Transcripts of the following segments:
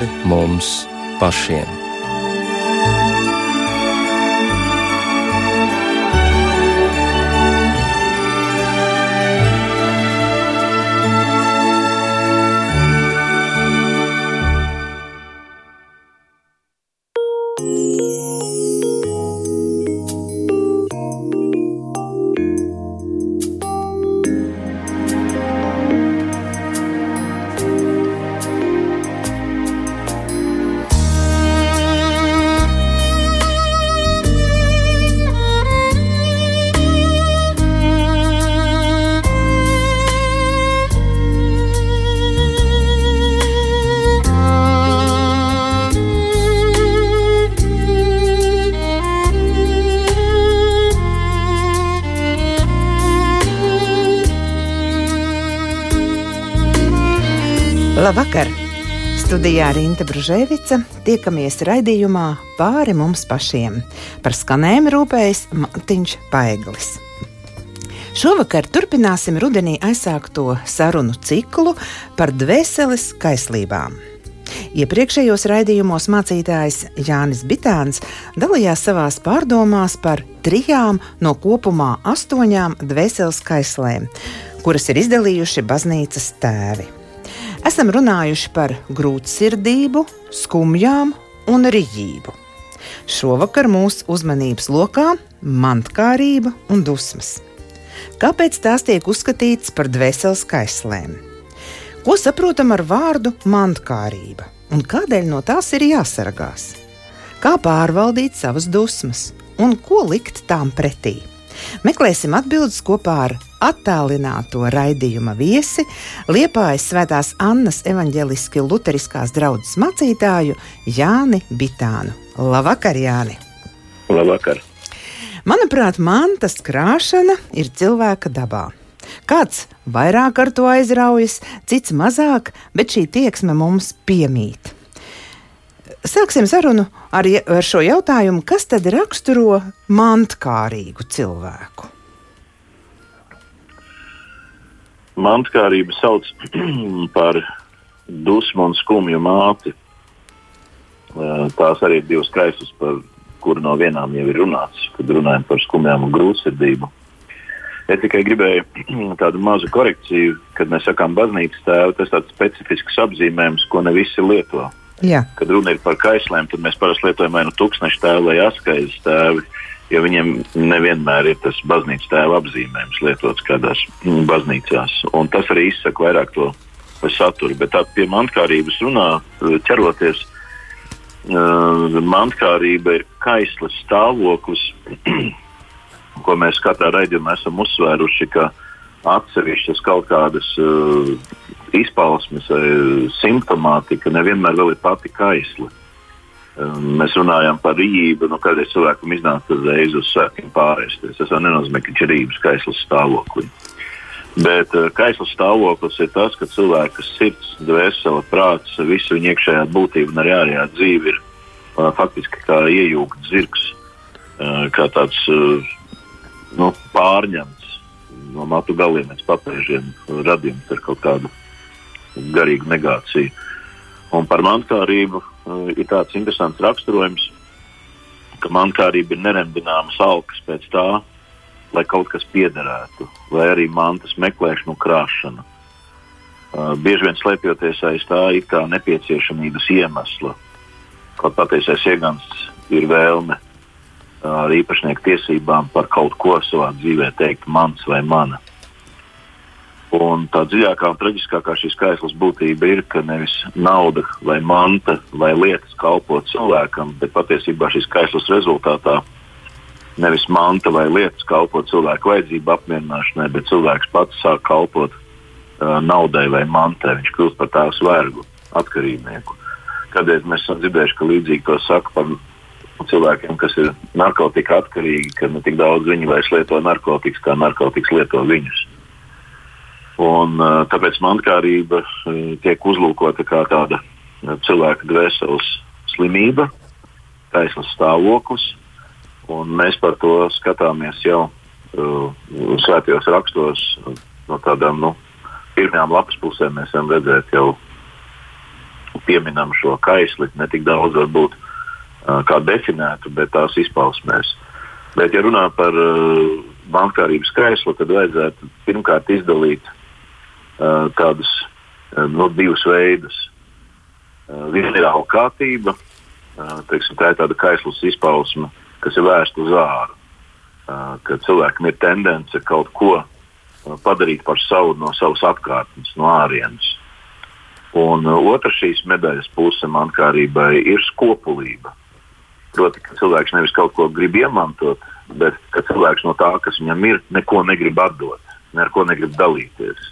pāri mums pašiem. Labvakar! Studijā Rīta Brunēvica tiekamies raidījumā pāri mums pašiem. Par skanējumu rūpējas Matiņš Paeglis. Šovakar turpināsim rudenī aizsākto sarunu ciklu par dvēseles kaislībām. Iepriekšējos raidījumos mācītājs Jānis Bitāns dalījās savās pārdomās par trijām no kopumā astoņām dvēseles kaislēm, kuras ir izdalījuši baznīcas tēvi. Esam runājuši par grūtsirdību, skumjām un rīģību. Šovakar mūsu uzmanības lokā - mantkārība un dusmas. Kāpēc tās tiek uzskatītas par dvēseles kaislēm? Ko saprotam ar vārdu mantkārība un kādēļ no tās ir jāsargās? Kā pārvaldīt savas dusmas un ko likt tām pretī? Meklēsim atbildes kopā ar attālināto raidījuma viesi, Liepājas Svētās Annas evaņģeliski luteriskās draudzes mācītāju Jāni Bitānu. Labvakar, Jāni! Labvakar! Manuprāt, mantas krāšana ir cilvēka dabā. Kāds vairāk ar to aizraujas, cits mazāk, bet šī tieksme mums piemīt. Sāksim sarunu ar, ar šo jautājumu, kas tad raksturo mantkārīgu cilvēku? Mantkārība sauc par dusmu un skumju māti. Tās arī ir divas kaisas, par kuru no vienām jau ir runāts, kad runājam par skumjām un grūtsirdību. Es tikai gribēju tādu mazu korekciju, kad mēs sakām baznīcas tēvu, tas ir specifisks apzīmējums, ko ne visi lieto. Jā. Kad runa ir par kaislēm, tad mēs parasti lietojam vai nu tūkstošu tēvu vai askaizes tēvu, jo viņiem nevienmēr ir tas baznīcas tēva apzīmējums lietots kādās mm, baznīcās. Un tas arī izsaka vairāk to saturu. Bet tā pie mantkārības runā, ķeroties, uh, mantkārība ir kaislas stāvoklis, ko mēs katrā raidījumā esam uzsvēruši, ka atsevišķas kaut kādas uh, izpausmes vai simptomātika nevienmēr vēl ir pati kaisla. Um, mēs runājam par rīību, nu, kādreiz cilvēkam iznāk uzreiz uz svētkiem pārēsties. Tas jau nenozīmē, ka viņš ir rības kaislas stāvoklī. Bet uh, kaislas stāvoklis ir tas, ka cilvēka sirds, dvēsele, prāts, visa viņa iekšējā būtība un arī ārējā dzīve ir uh, faktiski kā iejūgts zirgs, uh, kā tāds uh, nu, pārņemts no matu galiem līdz papēžiem radījums ar kaut kādu garīgu negāciju. Un par mankārību uh, ir tāds interesants raksturojums, ka mankārība ir neremdināmas alkas pēc tā, lai kaut kas piederētu, vai arī mantas meklēšana un krāšana. Uh, bieži vien slēpjoties aiz tā ir kā nepieciešamības iemesla, kaut patiesais iegansts ir vēlme ar īpašnieku tiesībām par kaut ko savā dzīvē teikt mans vai mana. Un tā dziļākā un traģiskākā šīs kaislas būtība ir, ka nevis nauda vai manta vai lietas kalpo cilvēkam, bet patiesībā šīs kaislas rezultātā nevis manta vai lietas kalpo cilvēku vajadzību apmierināšanai, bet cilvēks pats sāk kalpot uh, naudai vai mantai. Viņš kļūst par tās vergu, atkarībnieku. Kādēļ mēs esam dzirdējuši, ka līdzīgi to saka par cilvēkiem, kas ir narkotika atkarīgi, ka ne tik daudz viņi vairs lieto narkotikas, kā narkotikas lieto viņus. Un, tāpēc mankārība tiek uzlūkota kā tāda cilvēka dvēseles slimība, taisnības stāvoklis. Mēs par to skatāmies jau uh, svētajos rakstos. No tādām nu, pirmajām lapas pusēm mēs varam redzēt jau pieminam šo kaisli, ne tik daudz varbūt uh, kā definētu, bet tās izpausmēs. Bet, ja runā par uh, bankārības kaislu, tad vajadzētu pirmkārt izdalīt uh, tādus uh, no nu, divus veidus. Uh, viena ir alkātība, uh, teiksim, tā ir tāda kaislas izpausme, kas ir vērsta uz āru. Uh, kad cilvēkam ir tendence kaut ko uh, padarīt par savu no savas apkārtnes, no ārienes. Un uh, otra šīs medaļas puse mankārībai ir skopulība. Proti, ka cilvēks nevis kaut ko grib iemantot, bet ka cilvēks no tā, kas viņam ir, neko negrib atdot, neko negrib dalīties.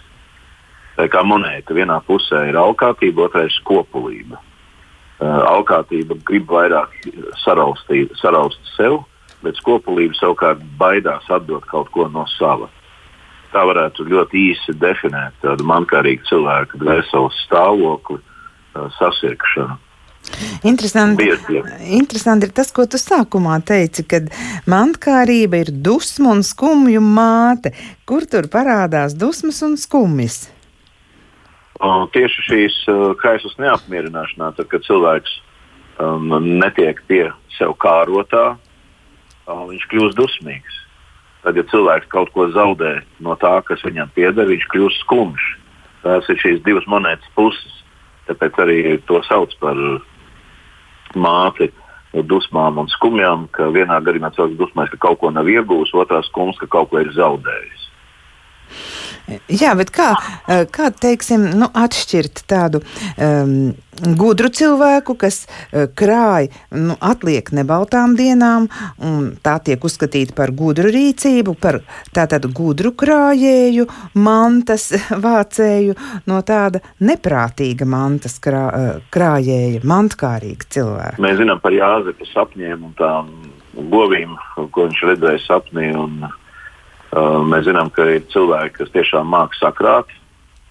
Tā kā monēta vienā pusē ir alkātība, otrā ir skopulība. Uh, alkātība grib vairāk saraustīt, saraust sev, bet skopulība savukārt baidās atdot kaut ko no sava tā varētu ļoti īsi definēt tādu mankārīgu cilvēku dvēseles stāvokli, sasirkšanu. Interesanti, interesanti ir tas, ko tu sākumā teici, kad mankārība ir dusmu un skumju māte. Kur tur parādās dusmas un skumjas? Uh, tieši šīs kaisas neapmierināšanā, tad, kad cilvēks um, netiek pie sev kārotā, uh, viņš kļūst dusmīgs. Tad, ja cilvēks kaut ko zaudē no tā, kas viņam pieder, viņš kļūst skumjš. Tās ir šīs divas monētas puses. Tāpēc arī to sauc par māti dusmām un skumjām, ka vienā gadījumā cilvēks dusmēs, ka kaut ko nav iegūmis, otrā skums, ka kaut ko ir zaudējis. Jā, bet kā, eh, kā teiksim, nu, atšķirt tādu um, gudru cilvēku, kas uh, krāj nu, atliek nebaltām dienām, un tā tiek uzskatīta par gudru rīcību, par tātad gudru krājēju, mantas vācēju, no tāda neprātīga mantas krā, uh, krājēja, mantkārīga cilvēka. Mēs zinām par Jāzepa sapņiem un tām govīm, ko viņš redzēja sapnī. Un, Uh, mēs zinām, ka ir cilvēki, kas tiešām māca sakrāt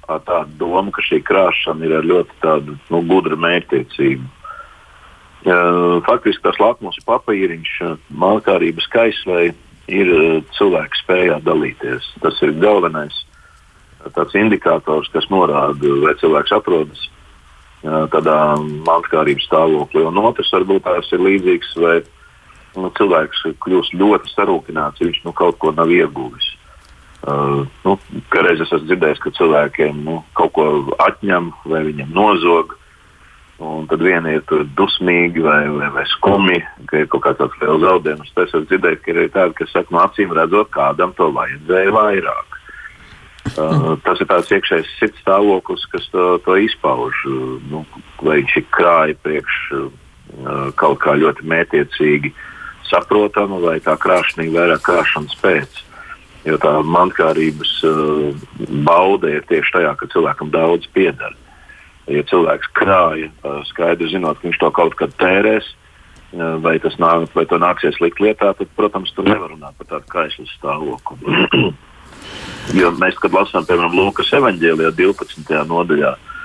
ar tādu domu, ka šī krāšana ir ar ļoti tādu, nu, gudru mērķtiecību. Faktiski tas lakmus papīriņš malkārības kaislē ir cilvēka spējā dalīties. Tas ir galvenais tāds indikators, kas norāda, vai cilvēks atrodas tādā malkārības stāvoklī. Un otrs varbūt tās ir līdzīgs vai nu, cilvēks kļūst ļoti sarūktināts, ja viņš nu, kaut ko nav ieguvis. Uh, nu, Kādreiz es esmu dzirdējis, ka cilvēkiem nu, kaut ko atņem vai viņiem nozog. Un tad viena ir dusmīgi vai, vai, vai skumji, ka ir kaut kāds liels zaudējums. Es esmu dzirdējis, ka ir tādi, kas saka, no acīm redzot, kādam to vajadzēja vairāk. Uh, tas ir tāds iekšējs sirds stāvoklis, kas to, to izpauž. Uh, nu, vai viņš ir krāja priekš uh, kaut kā ļoti mētiecīgi uh, saprotama, vai tā ir vairāk krāšanas pēc. Jo tā mankārības uh, bauda ir tieši tajā, ka cilvēkam daudz pieder. Ja cilvēks krāja, uh, skaidri zinot, ka viņš to kaut kad tērēs, uh, vai tas nāk, vai to nāksies likt lietā, tad, protams, tur nevar runāt par tādu kaislu stāvokli. jo mēs, kad lasām, piemēram, Lūkas evanģēlijā 12. nodaļā, uh,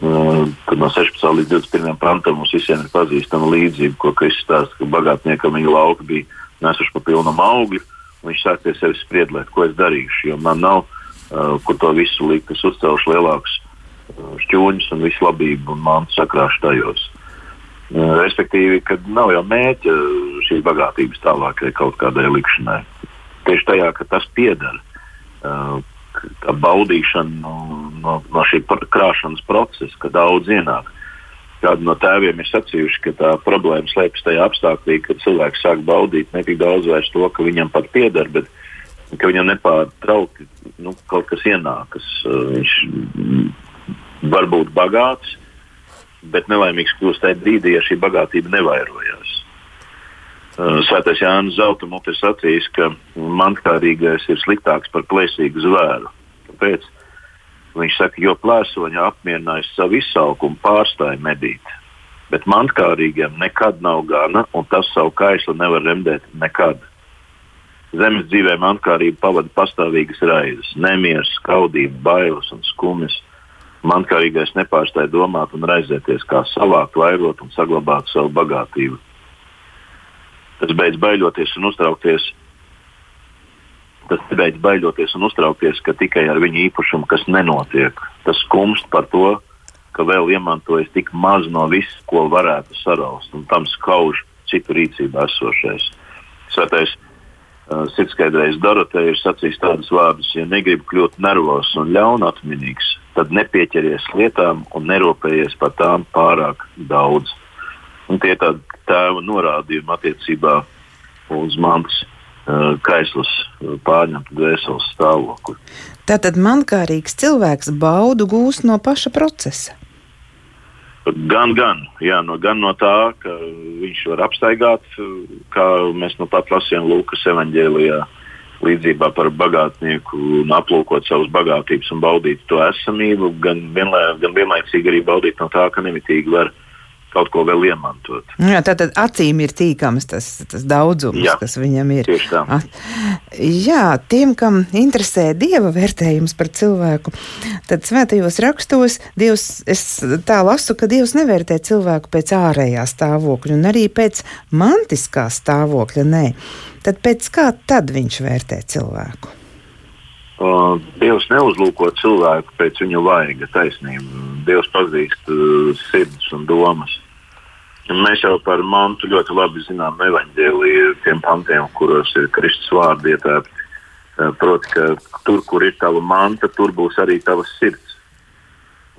no 16. līdz 21. pantam mums visiem ir pazīstama līdzība, ko Kristus stāsta, ka bagātniekam viņa lauka bija nesuši pa pilnam augļu. Viņš sāk pie sevis spriedlēt, ko es darīšu, jo man nav uh, kur to visu likt. Es uzcelšu lielākus uh, šķūņus un visu labību un mantu sakrāšu tajos. Uh, respektīvi, kad nav jau mērķa šīs bagātības tālākai kaut kādai likšanai. Tieši tajā, ka tas pieder. Uh, tā baudīšana no, no, no šī krāšanas procesa, ka daudz ienāk. Kādi no tēviem ir sacījuši, ka tā problēma slēpjas tajā apstākļā, ka cilvēks sāk baudīt ne tik daudz vairs to, ka viņam pat pieder, bet ka viņam nepārtraukti nu, kaut kas ienākas. Viņš var būt bagāts, bet nelaimīgs kļūst tajā brīdī, ja šī bagātība nevairojās. Eh, Svētais Jānis Zeltums ir sacījis, ka mankārīgais ir sliktāks par plēsīgu zvēru. Kāpēc? Viņš saka, jo plēsoņa apmierinājis savu izsalkumu, pārstāja medīt. Bet mankārīgiem nekad nav gana, un tas savu kaislu nevar remdēt nekad. Zemes dzīvē mankārība pavada pastāvīgas raizes, nemieris, skaudība, bailes un skumjas. Mankārīgais nepārstāja domāt un raizēties, kā savākt, vairot un saglabāt savu bagātību tas beidz baidoties un uztraukties. Tas beidz baidoties un uztraukties, ka tikai ar viņu īpašumu kas nenotiek. Tas skumst par to, ka vēl iemantojas tik maz no viss, ko varētu saraust, un tam skauž citu rīcībā esošais. Svētais uh, sirdsskaidrējs Dorotē ir sacījis tādus vārdus: ja negribi kļūt nervos un ļaunatminīgs, tad nepieķeries lietām un neropējies par tām pārāk daudz. Un tie ir tādi tēva norādījumi attiecībā uz mantas uh, kaislas uh, pārņemtu dvēseles stāvokli. Tātad mankārīgs cilvēks baudu gūst no paša procesa. Gan, gan, jā, no, gan no tā, ka viņš var apstaigāt, kā mēs nu pat lasījām Lūkas evanģēlijā, līdzībā par bagātnieku un aplūkot savas bagātības un baudīt to esamību, gan, vienlai, gan vienlaicīgi arī baudīt no tā, ka nemitīgi var uh, kaut ko vēl iemantot. Nu jā, tātad acīm ir tīkams tas, tas daudzums, jā, kas viņam ir. Tieši tā. Jā, tiem, kam interesē dieva vērtējums par cilvēku, tad svētajos rakstos Dievs, es tā lasu, ka Dievs nevērtē cilvēku pēc ārējā stāvokļa un arī pēc mantiskā stāvokļa. Nē. Tad pēc kā tad viņš vērtē cilvēku? Uh, Dievs neuzlūko cilvēku pēc viņa vaiga taisnību. Dievs pazīst uh, sirdis un domas. Mēs jau par mantu ļoti labi zinām evaņģēlīju, tiem pantiem, kuros ir Kristus vārdi ietērpti. Uh, proti, ka tur, kur ir tava manta, tur būs arī tavs sirds.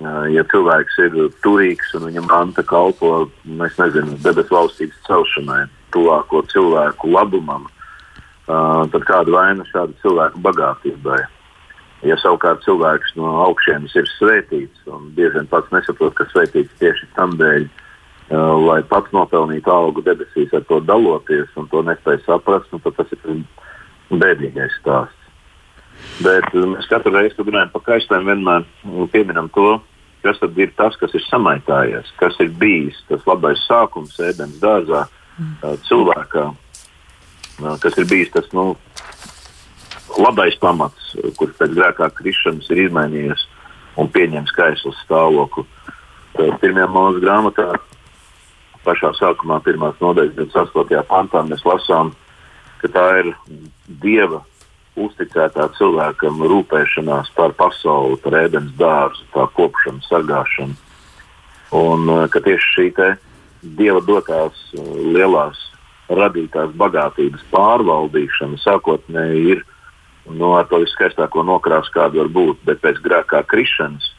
Uh, ja cilvēks ir turīgs un viņa manta kalpo, mēs nezinām, debesu valstības celšanai, tuvāko cilvēku labumam, uh, tad kāda vaina šāda cilvēka bagātībai. Ja savukārt cilvēks no augšienes ir svētīts un bieži vien pats nesaprot, ka svētīts tieši tam dēļ, lai pats nopelnītu algu debesīs ar to daloties un to nespēj saprast, nu, tad tas ir bēdīgais stāsts. Bet mēs katru reizi, kad runājam par kaistēm, vienmēr pieminam to, kas tad ir tas, kas ir samaitājies, kas ir bijis tas labais sākums ēdienas dārzā cilvēkā kas ir bijis tas nu, labais pamats, kurš pēc grēkā krišanas ir izmainījies un pieņems kaislas stāvokli. Pirmajā mūža grāmatā, pašā sākumā, pirmās nodaļas, 28. pantā, mēs lasām, ka tā ir dieva uzticētā cilvēkam rūpēšanās par pasauli, par ēdienas dārzu, tā kopšanu, sargāšanu. Un ka tieši šī dieva dotās lielās radītās bagātības pārvaldīšana sākotnēji ir no ar to viskaistāko nokrāsu, kāda var būt, bet pēc grēkā krišanas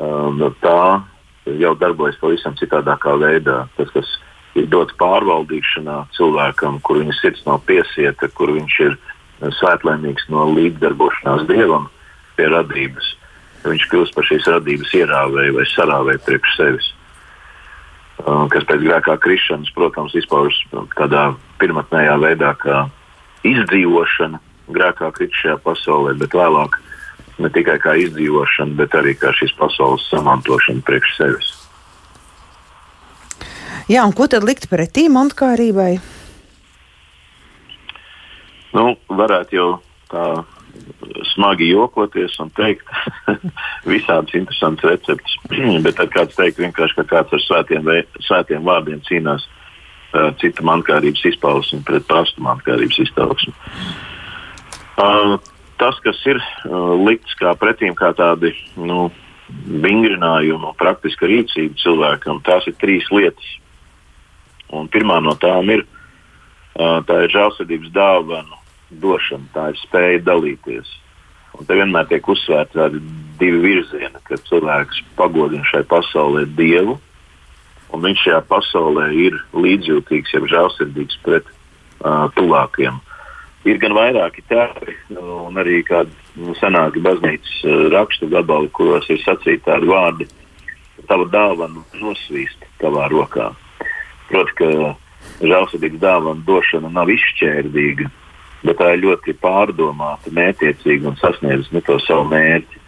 um, tā jau darbojas pavisam citādākā veidā. Tas, kas ir dots pārvaldīšanā cilvēkam, kur viņa sirds nav piesieta, kur viņš ir svētlēmīgs no līdzdarbošanās dievam pie radības, viņš kļūst par šīs radības ierāvēju vai sarāvēju priekš sevis. Uh, kas pēc grēkā krišanas, protams, izpaužas tādā pirmotnējā veidā, kā izdzīvošana grēkā kritušajā pasaulē, bet vēlāk ne tikai kā izdzīvošana, bet arī kā šīs pasaules samantošana priekš sevis. Jā, un ko tad likt pretī montkārībai? Nu, varētu jau tā smagi jokoties un teikt visādas interesantas receptes. Bet tad kāds teikt vienkārši, ka kāds ar svētiem, svētiem vārdiem cīnās uh, cita mankārības izpausmi pret prastu mankārības izpausmi. Uh, tas, kas ir uh, likts kā pretīm, kā tādi nu, vingrinājumi un praktiska rīcība cilvēkam, tās ir trīs lietas. Un pirmā no tām ir, uh, ir žēlsirdības dāvana došana, tā ir spēja dalīties. Un te vienmēr tiek uzsvērti tādi divi virzieni, ka cilvēks pagodina šai pasaulē Dievu, un viņš šajā pasaulē ir līdzjūtīgs, jau žēlsirdīgs pret uh, tuvākiem. Ir gan vairāki tēvi, un arī kādi nu, senāki baznīcas uh, rakstu gabali, kuros ir sacīti tādi vārdi, tava dāvana nosvīst tavā rokā. Proti, ka žēlsirdīgas dāvana došana nav izšķērdīga, bet tā ir ļoti pārdomāta, mētiecīga un sasniedz nu, to savu mērķi.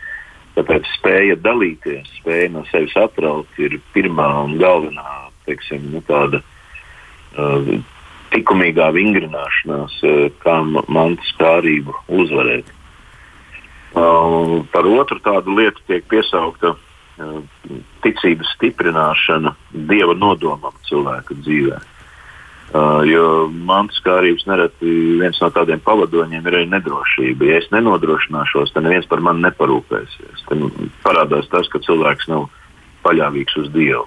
Tāpēc spēja dalīties, spēja no sevis atraut, ir pirmā un galvenā teiksim, nu, tāda uh, likumīgā vingrināšanās, uh, kā mantas kārību uzvarēt. Uh, par otru tādu lietu tiek piesaukta uh, ticības stiprināšana dieva nodomam cilvēka dzīvēm. Uh, jo mantas kārības nereti viens no tādiem pavadoņiem ir arī nedrošība. Ja es nenodrošināšos, tad neviens par mani neparūpēsies. Tad parādās tas, ka cilvēks nav paļāvīgs uz Dievu.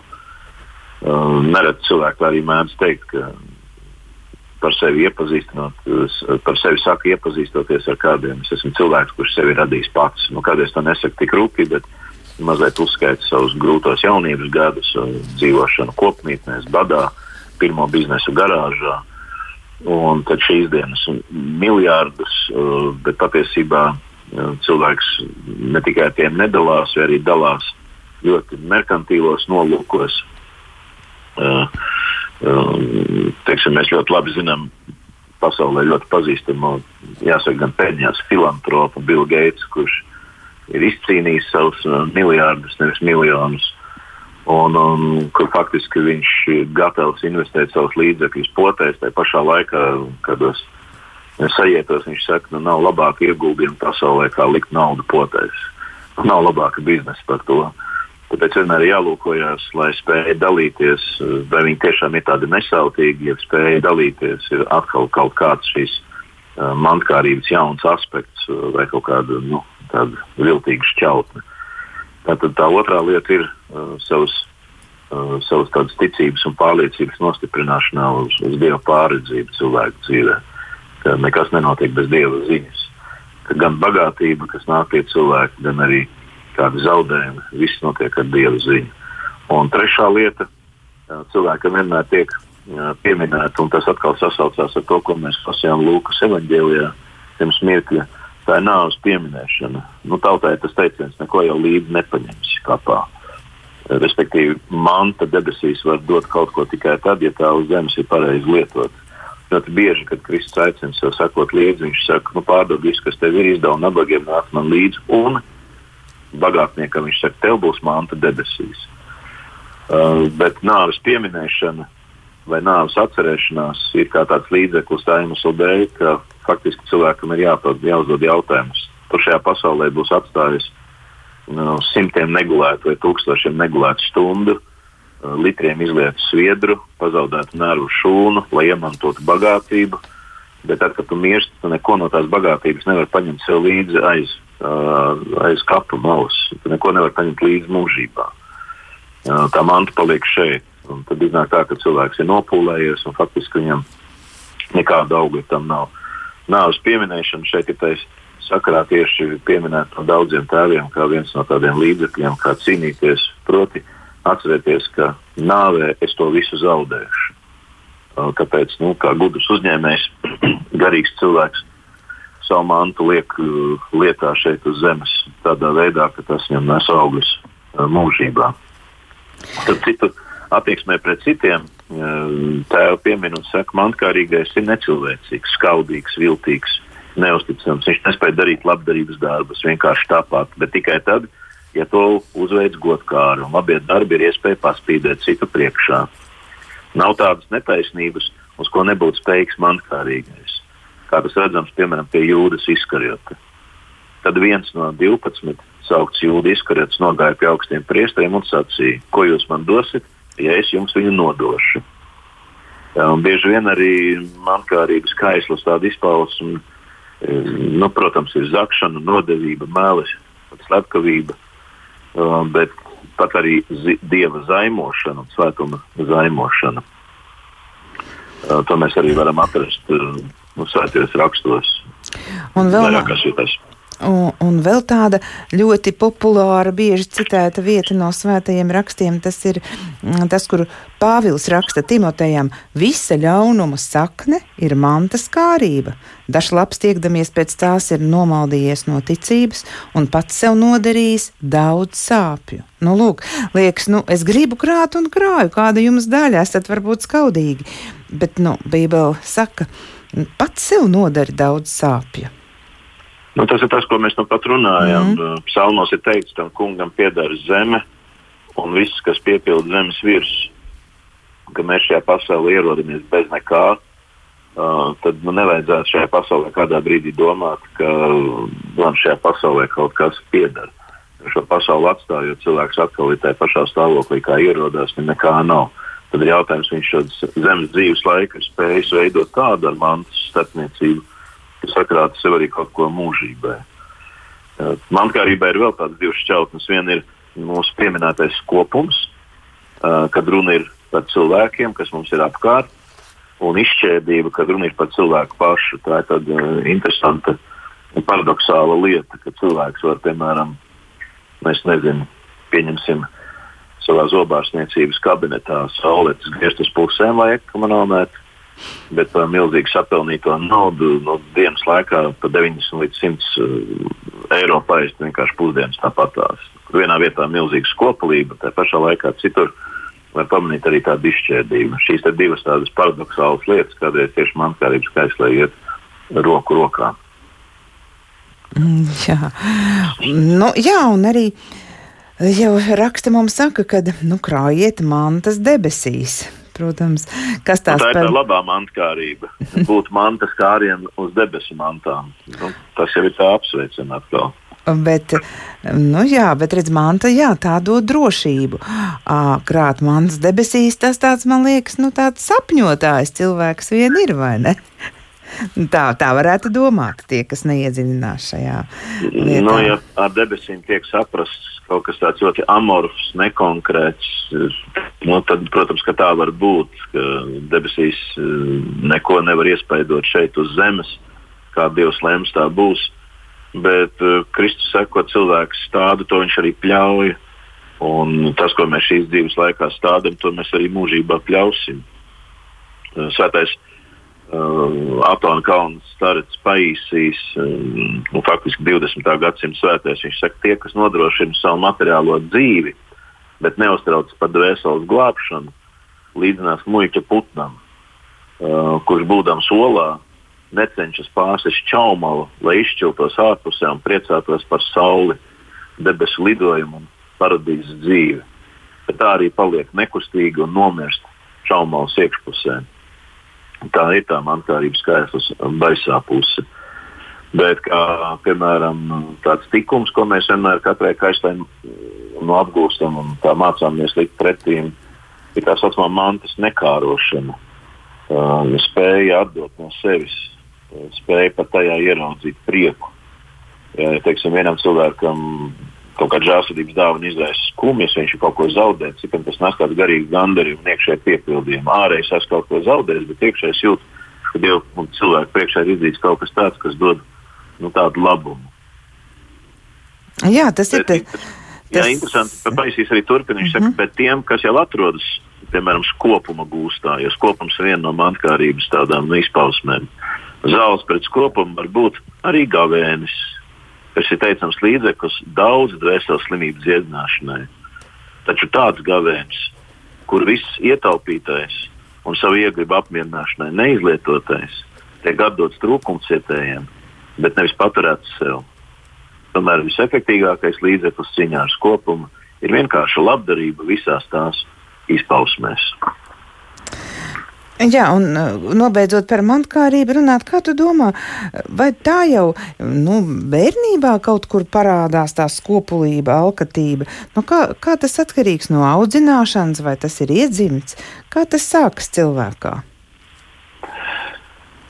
Uh, Nereti cilvēki arī mēdz teikt, ka par sevi iepazīstinot, par sevi saka, iepazīstoties ar kādiem. Es esmu cilvēks, kurš sevi radījis pats. Nu, kādreiz to nesaku tik rūpīgi, bet mazliet uzskaita savus grūtos jaunības gadus, dzīvošanu kopmītnēs, badā, pirmo biznesu garāžā. Un tad šīs dienas miljardus, bet patiesībā cilvēks ne tikai ar tiem nedalās, bet arī dalās ļoti merkantīlos nolūkos. Uh, teiksim, mēs ļoti labi zinām pasaulē ļoti pazīstamo, jāsaka, gan pēdējās filantropu Bill Gates, kurš ir izcīnījis savus uh, miljardus, nevis miljonus. Un, un kur faktiski viņš ir gatavs investēt savus līdzekļus potēs, tajā pašā laikā, kad es sajietos, viņš saka, ka nu, nav labāka ieguldījuma pasaulē, kā likt naudu potēs. Nav labāka biznesa par to. Uh, Tāpēc vienmēr ir jālūkojas, lai spēja dalīties, vai viņi tiešām ir tādi nesautīgi, ja spēja dalīties, ir atkal kaut kāds šīs uh, mantkārības jauns aspekts vai kaut kāda nu, viltīga šķautne. Tātad tā otrā lieta ir uh, savas, uh, savas tādas ticības un pārliecības nostiprināšanā uz, uz Dieva pārredzību cilvēku dzīvē. Ka nekas nenotiek bez Dieva ziņas. Ka gan bagātība, kas nāk pie cilvēka, gan arī uh, kādi zaudējumi. Viss notiek ar dievu ziņu. Un trešā lieta, cilvēkam vienmēr tiek pieminēta, un tas atkal sasaucās ar to, ko mēs lasījām Lūkas evanģēlijā pirms mirkļa. Tā ir nāves pieminēšana. Nu, tautai tas teiciens, neko jau līdzi nepaņems kapā. Respektīvi, manta debesīs var dot kaut ko tikai tad, ja tā uz zemes ir pareizi lietota. Ļoti bieži, kad Kristus aicina sev sekot līdzi, viņš saka, nu, pārdod visu, kas tev ir izdevums, nabagiem nāk man līdzi, un bagātniekam viņš saka, tev būs manta debesīs. Uh, bet nāves pieminēšana vai nāves atcerēšanās ir kā tāds līdzeklis tā iemesla dēļ, ka faktiski cilvēkam ir jāpad, jāuzdod jautājums. Tur šajā pasaulē būs atstājis nu, simtiem negulētu vai tūkstošiem negulētu stundu, uh, litriem izlietu sviedru, pazaudētu nervu šūnu, lai iemantotu bagātību. Bet tad, kad tu mirsti, tu neko no tās bagātības nevari paņemt sev līdzi aiz uh, aiz kapu malas. Tu neko nevar paņemt līdzi mūžībā. Uh, tā manta paliek šeit. Un tad iznāk tā, ka cilvēks ir nopūlējies un faktiski viņam nekāda auga tam nav. Nāves pieminēšana šeit ir taisa sakarā tieši pieminēta no daudziem tēviem, kā viens no tādiem līdzekļiem, kā cīnīties. Proti, atcerieties, ka nāvē es to visu zaudēšu. Tāpēc, nu, kā gudrs uzņēmējs, garīgs cilvēks, savu mantu liek uh, lietā šeit uz zemes tādā veidā, ka tas viņam nes augļus uh, mūžībā. Tad citu attieksmē pret citiem uh, tēva piemin un saka, mankārīgais ir necilvēcīgs, skaudīgs, viltīgs, neusticams. Viņš nespēja darīt labdarības darbus vienkārši tāpat, bet tikai tad, ja to uzveids godkāri un labie darbi ir iespēja paspīdēt citu priekšā. Nav tādas netaisnības, uz ko nebūtu spējīgs mankārīgais kā tas redzams piemēram pie jūdas izkarjota. Tad viens no 12 saukts jūdas izkarjots nogāja pie augstiem priesteriem un sacīja, ko jūs man dosiet, ja es jums viņu nodošu. Ja, bieži vien arī mankārības kaislas tāda izpausme, nu, protams, ir zakšana, nodevība, mēlis, slepkavība, bet pat arī dieva zaimošana un svētuma zaimošana. To mēs arī varam atrast nu, svētajos rakstos. Un vēl vairākās vietās. Un, un vēl tāda ļoti populāra, bieži citēta vieta no svētajiem rakstiem, tas ir mm, tas, kur Pāvils raksta Timotejam, visa ļaunuma sakne ir mantas kārība. Dažs labs tiekdamies pēc tās ir nomaldījies no ticības un pats sev nodarījis daudz sāpju. Nu, lūk, liekas, nu, es gribu krāt un krāju, kāda jums daļa esat varbūt skaudīgi, bet, nu, Bībele saka, ka pats sev nodara daudz sāpju. Nu, tas ir tas, ko mēs nu pat runājam. Mm. Psalmos ir teikts, tam kungam pieder zeme un viss, kas piepilda zemes virsmu. Ka mēs šajā pasaulē ierodamies bez nekā, uh, tad nu, nevajadzētu šajā pasaulē kādā brīdī domāt, ka man šajā pasaulē kaut kas pieder. Šo pasauli atstājot, cilvēks atkal ir tajā pašā stāvoklī, kā ierodās, viņam nekā nav. Uh, Tad ir jautājums, viņš šo zemes dzīves laiku ir spējis veidot tādu ar mantas starpniecību, kas sakrāta sev arī kaut ko mūžībai. Mantkārībā ir vēl tādas divas šķautnes. Viena ir mūsu pieminētais kopums, uh, kad runa ir par cilvēkiem, kas mums ir apkārt, un izšķērdība, kad runa ir par cilvēku pašu. Tā ir tāda uh, interesanta un paradoxāla lieta, ka cilvēks var, piemēram, mēs nezinām, pieņemsim savā zobārstniecības kabinetā sauletes griezt uz pusēm, lai ekonomētu bet par milzīgu sapelnīto naudu no dienas laikā pa 90 līdz 100 uh, eiro paist vienkārši pusdienas tāpatās. Vienā vietā milzīga skopalība, tā pašā laikā citur var pamanīt arī tādu izšķērdību. Šīs divas tādas paradoxālas lietas, kādreiz tieši mankārības skaislē iet roku rokā. Mm, jā. Nu, jā, un arī jau raksta mums saka, ka nu, krājiet mantas debesīs. Protams, kas tās nu, tā ir? Tā labā mantkārība. Būt mantas kāriem uz debesu mantām. Nu, tas jau ir tā apsveicami atkal. Bet, nu jā, bet redz, manta, jā, tā dod drošību. Krāt mantas debesīs, tas tāds, man liekas, nu tāds sapņotājs cilvēks vien ir, vai ne? Tā, tā varētu domāt tie, kas neiedziļinās šajā lietā. Nu, ja ar debesīm tiek saprasts kaut kas tāds ļoti amorfs, nekonkrēts, nu, tad, protams, ka tā var būt, debesīs eh, neko nevar iespaidot šeit uz zemes, kā Dievs lems, tā būs. Bet uh, Kristus saka, cilvēks stāda, to viņš arī pļauj. Un tas, ko mēs šīs dzīves laikā stādām, to mēs arī mūžībā pļausim. Uh, svētais uh, Uh, Atona Kalns, Starets Paīsīs, um, nu, faktiski 20. gadsimta svētais. Viņš saka, tie, kas nodrošina savu materiālo dzīvi, bet neuztraucas par dvēseles glābšanu, līdzinās muļķa putnam, uh, kurš būdams olā necenšas pārsist čaumalu, lai izšķiltos ārpusē un priecātos par sauli, debesu lidojumu un paradīzes dzīvi. Bet tā arī paliek nekustīga un nomirst čaumalas iekšpusē. Tā ir tā mankārības skaislas baisā puse. Bet, kā, piemēram, tāds tikums, ko mēs vienmēr katrai kaistai nu, apgūstam un mācāmies likt pretī, ir tā saucamā mantas nekārošana. Uh, spēja atdot no sevis, spēja pat tajā ieraudzīt prieku. Ja, teiksim, vienam cilvēkam kaut kāda žēlsirdības dāvana izraisa skumjas, viņš ir kaut ko zaudējis, cik tas nes kādu garīgu gandarījumu un iekšēju piepildījumu. Ārējais es kaut ko zaudējis, bet iekšējais jūt, ka Dieva cilvēku priekšā ir izdarīts kaut kas tāds, kas dod nu, tādu labumu. Jā, tas bet, ir. Tas... Jā, interesanti. Paisīs arī turpina. Viņš mm -hmm. saka, bet tiem, kas jau atrodas, piemēram, skopuma gūstā, jo skopums ir viena no mantkārības tādām izpausmēm. Zāles pret skopumu var būt arī gavēnis, kas ir teicams līdzeklis daudz dvēseles slimību dziedināšanai. Taču tāds gavēns, kur viss ietaupītais un savu iegribu apmierināšanai neizlietotais, tiek atdots trūkumcietējiem, bet nevis paturēts sev. Tomēr visefektīgākais līdzeklis cīņā ar kopumu ir vienkārša labdarība visās tās izpausmēs. Jā, un uh, nobeidzot par mantkārību runāt, kā tu domā, vai tā jau nu, bērnībā kaut kur parādās tā skopulība, alkatība? Nu, kā, kā tas atkarīgs no audzināšanas, vai tas ir iedzimts? Kā tas sākas cilvēkā?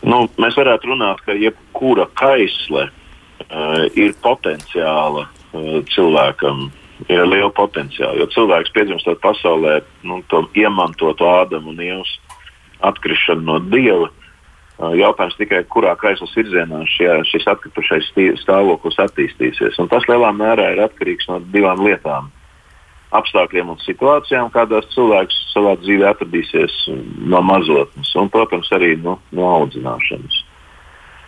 Nu, mēs varētu runāt, ka jebkura kaisle uh, ir potenciāla uh, cilvēkam. Ir liela potenciāla, jo cilvēks piedzimstot pasaulē, nu, to iemantotu Ādamu un Ievas atkrišana no dieva. Jautājums tikai, kurā kaislas virzienā šis atkritušais stāvoklis attīstīsies. Un tas lielā mērā ir atkarīgs no divām lietām - apstākļiem un situācijām, kādās cilvēks savā dzīvē atradīsies no mazotnes, un, protams, arī no, no audzināšanas.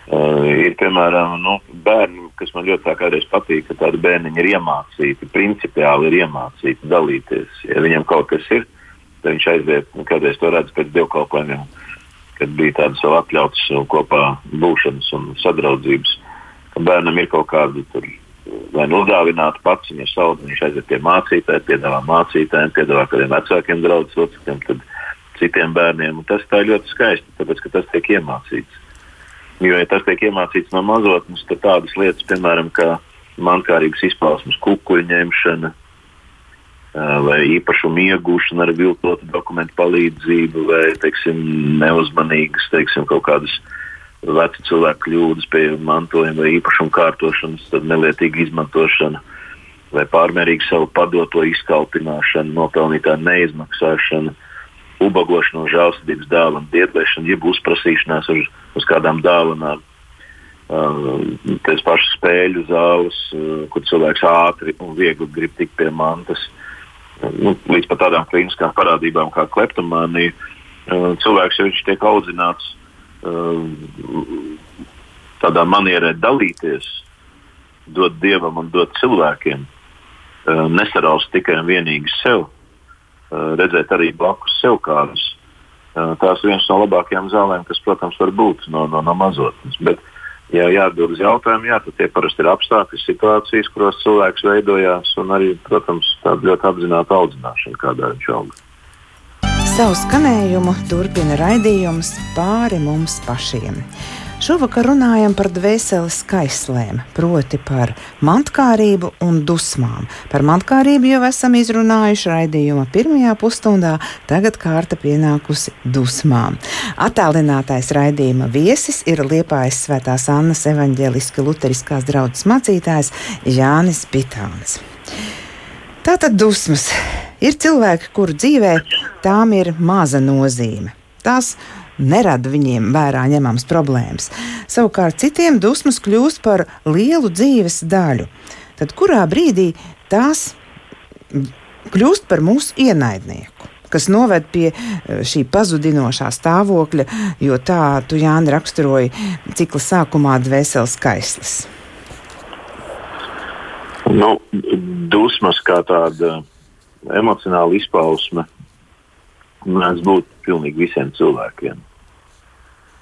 Uh, ir piemēram nu, bērni, kas man ļoti kādreiz patīk, ka tādi bērniņi ir iemācīti, principiāli ir iemācīti dalīties. Ja viņam kaut kas ir, Tad viņš aiziet, nu, kādreiz to redz pēc dievkalpojumiem, kad bija tādas vēl atļautas kopā būšanas un sadraudzības. Bērnam ir kaut kāda tur, vai nu uzdāvināta pats, viņa sauc, viņš aiziet pie mācītājiem, piedāvā mācītājiem, piedāvā kādiem vecākiem draugiem, locekļiem, citiem bērniem. Tas tā ļoti skaisti, tāpēc ka tas tiek iemācīts. Jo, ja tas tiek iemācīts no mazotnes, tad tādas lietas, piemēram, kā mankārības izpausmes, kukuļu ņemšana, vai īpašumu iegūšana ar viltotu dokumentu palīdzību, vai teiksim, neuzmanīgas teiksim, kaut kādas vecu cilvēku kļūdas pie mantojuma vai īpašumu kārtošanas, tad nelietīga izmantošana. vai pārmērīgi savu padoto izkalpināšanu, nopelnītā neizmaksāšanu, ubagošanu, žēlstības dāvanu, diedlēšanu, jeb uzprasīšanās uz, uz kādām dāvanām. Uh, Tās pašas spēļu zāles, uh, kur cilvēks ātri un viegli grib tikt pie mantas, uh, nu, līdz pat tādām klīniskām parādībām kā kleptomānija. Uh, cilvēks jau tiek audzināts uh, tādā manierē dalīties, dot dievam un dot cilvēkiem, uh, nesaraust tikai un vienīgi sev, uh, redzēt arī blakus sev kādus. Uh, tās ir viens no labākajām zālēm, kas, protams, var būt no, no, no mazotnes. Bet, ja jāatbild uz jautājumu, jā, tad tie parasti ir apstākļi, situācijas, kuros cilvēks veidojās, un arī, protams, tāda ļoti apzināta audzināšana, kādā viņš auga. Savu skanējumu turpina raidījums pāri mums pašiem. Šovakar runājam par dvēseles skaislēm, proti par mantkārību un dusmām. Par mantkārību jau esam izrunājuši raidījuma pirmajā pusstundā, tagad kārta pienākusi dusmām. Attālinātais raidījuma viesis ir Liepājas Svētās Annas evaņģēliski luteriskās draudzes mācītājs Jānis Bitāns. Tātad dusmas ir cilvēki, kuru dzīvē tām ir maza nozīme. Tās nerada viņiem vērā ņemams problēmas. Savukārt citiem dusmas kļūst par lielu dzīves daļu. Tad kurā brīdī tās kļūst par mūsu ienaidnieku? Kas noved pie eh, šī pazudinošā stāvokļa, jo tā tu Jāni raksturoji cikla sākumā dvēseles skaislis. Nu, dusmas kā tāda emocionāla izpausme mēdz būt pilnīgi visiem cilvēkiem.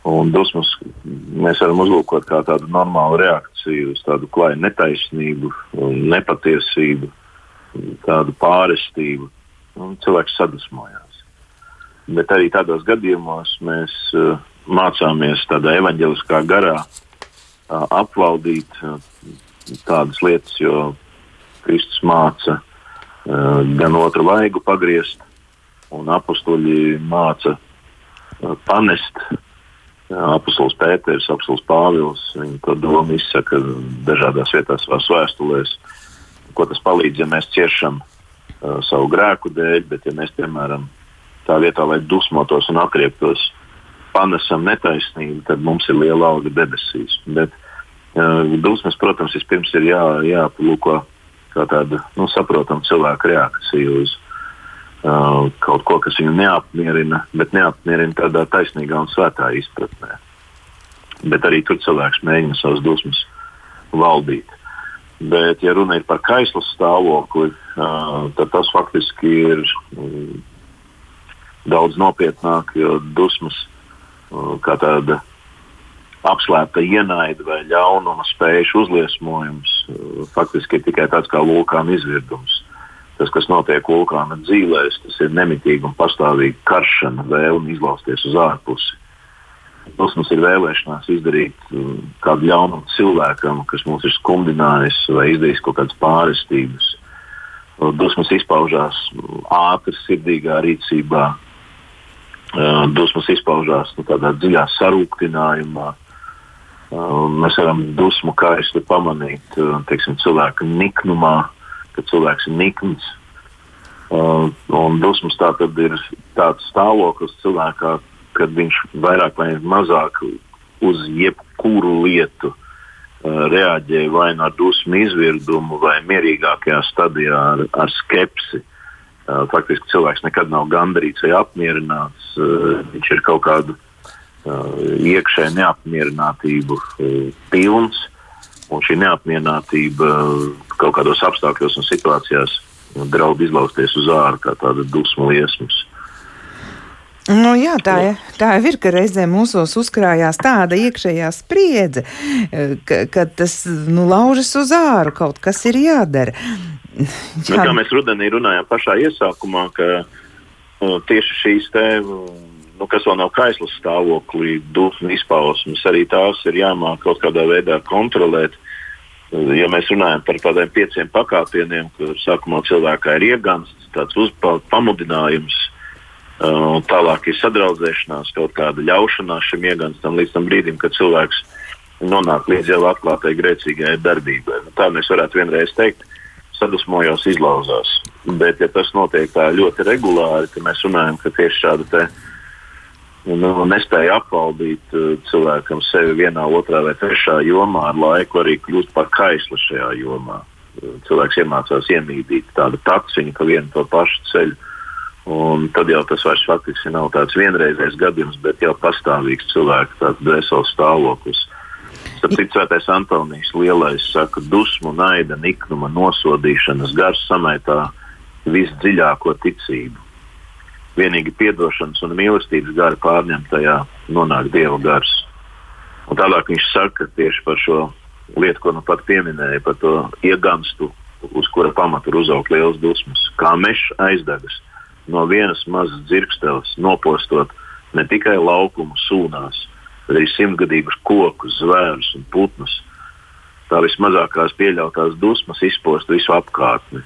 Un dusmas mēs varam uzlūkot kā tādu normālu reakciju uz tādu klaju netaisnību, nepatiesību, tādu pārestību. Cilvēks sadusmojās. Bet arī tādos gadījumos mēs uh, mācāmies tādā evaņģeliskā garā uh, apvaldīt uh, tādas lietas, jo Kristus māca gan otru vaigu pagriezt, un apstuļi māca uh, panest Apostols Pēters, Apostols Pāvils, viņi to domu izsaka dažādās vietās savās vēstulēs. Ko tas palīdz, ja mēs ciešam uh, savu grēku dēļ, bet ja mēs, piemēram, tā vietā, lai dusmotos un atrieptos, panesam netaisnību, tad mums ir liela alga debesīs. Bet uh, dusmas, protams, vispirms ir jā, jāplūko kā tāda nu, saprotama cilvēka reakcija uz uh, kaut ko, kas viņu neapmierina, bet neapmierina tādā taisnīgā un svētā izpratnē. Bet arī tur cilvēks mēģina savas dusmas valdīt. Bet, ja runa ir par kaislas stāvokli, uh, tad tas faktiski ir um, daudz nopietnāk, jo dusmas uh, kā tāda apslēpta ienaida vai ļaunuma spēju uzliesmojums uh, faktiski ir tikai tāds kā vulkāna izvirdums tas, kas notiek vulkāna dzīvēs, tas ir nemitīgi un pastāvīgi karšana, vēlme izlausties uz ārpusi. Dusmas ir vēlēšanās izdarīt um, kādu ļaunumu cilvēkam, kas mūs ir skumdinājis vai izdarījis kaut kādas pārestības. Dusmas izpaužās ātri, sirdīgā rīcībā, uh, dusmas izpaužās nu, tādā dziļā sarūktinājumā. Uh, mēs varam dusmu kaisti pamanīt uh, teiksim, cilvēka niknumā, ka cilvēks ir nikns. Uh, un dusmas tā tad ir tāds stāvoklis cilvēkā, kad viņš vairāk vai mazāk uz jebkuru lietu uh, reaģē vai nu ar dusmu izvirdumu, vai mierīgākajā stadijā ar, ar skepsi. Uh, faktiski cilvēks nekad nav gandarīts vai apmierināts. Uh, viņš ir kaut kādu uh, iekšēju neapmierinātību uh, pilns. Un šī neapmierinātība kaut kādos apstākļos un situācijās draud izlausties uz ārā kā tāda dusmu liesmas. Nu, jā, tā, ir, tā ir, ka reizē mūsos uzkrājās tāda iekšējā spriedze, ka, ka tas nu, laužas uz āru, kaut kas ir jādara. Jā. Nu, kā mēs rudenī runājām pašā iesākumā, ka uh, tieši šīs te, nu, kas vēl nav kaislas stāvoklī, dusmu izpausmes, arī tās ir jāmāk kaut kādā veidā kontrolēt ja mēs runājam par tādiem pieciem pakāpieniem, kur sākumā cilvēkā ir iegansts, tāds pamudinājums, uh, tālāk ir sadraudzēšanās, kaut kāda ļaušanās šim ieganstam līdz tam brīdim, kad cilvēks nonāk līdz jau atklātai grēcīgai darbībai. Nu, tā mēs varētu vienreiz teikt. sadusmojos, izlauzās. Bet, ja tas notiek tā ļoti regulāri, tad mēs runājam, ka tieši šāda te, nu, nespēja apvaldīt uh, cilvēkam sevi vienā, otrā vai trešā jomā ar laiku arī kļūst par kaislu šajā jomā. Uh, cilvēks iemācās iemīdīt tādu taciņu pa vienu to pašu ceļu. Un tad jau tas vairs faktiski nav tāds vienreizējs gadījums, bet jau pastāvīgs cilvēka dvēseles stāvoklis. Tāpēc Svētais Antonijs lielais saka, dusmu, naida, niknuma, nosodīšanas gars samaitā visdziļāko ticību. Vienīgi piedošanas un mīlestības gara pārņemtajā nonāk Dieva gars. Un tālāk viņš saka tieši par šo lietu, ko nu pat pieminēja, par to ieganstu, uz kura pamata ir uzaugt liels dusmas, kā mežs aizdegas no vienas mazas dzirksteles, nopostot ne tikai laukumu sūnās, bet arī simtgadīgus kokus, zvērus un putnus. Tā vismazākās pieļautās dusmas izpost visu apkārtni,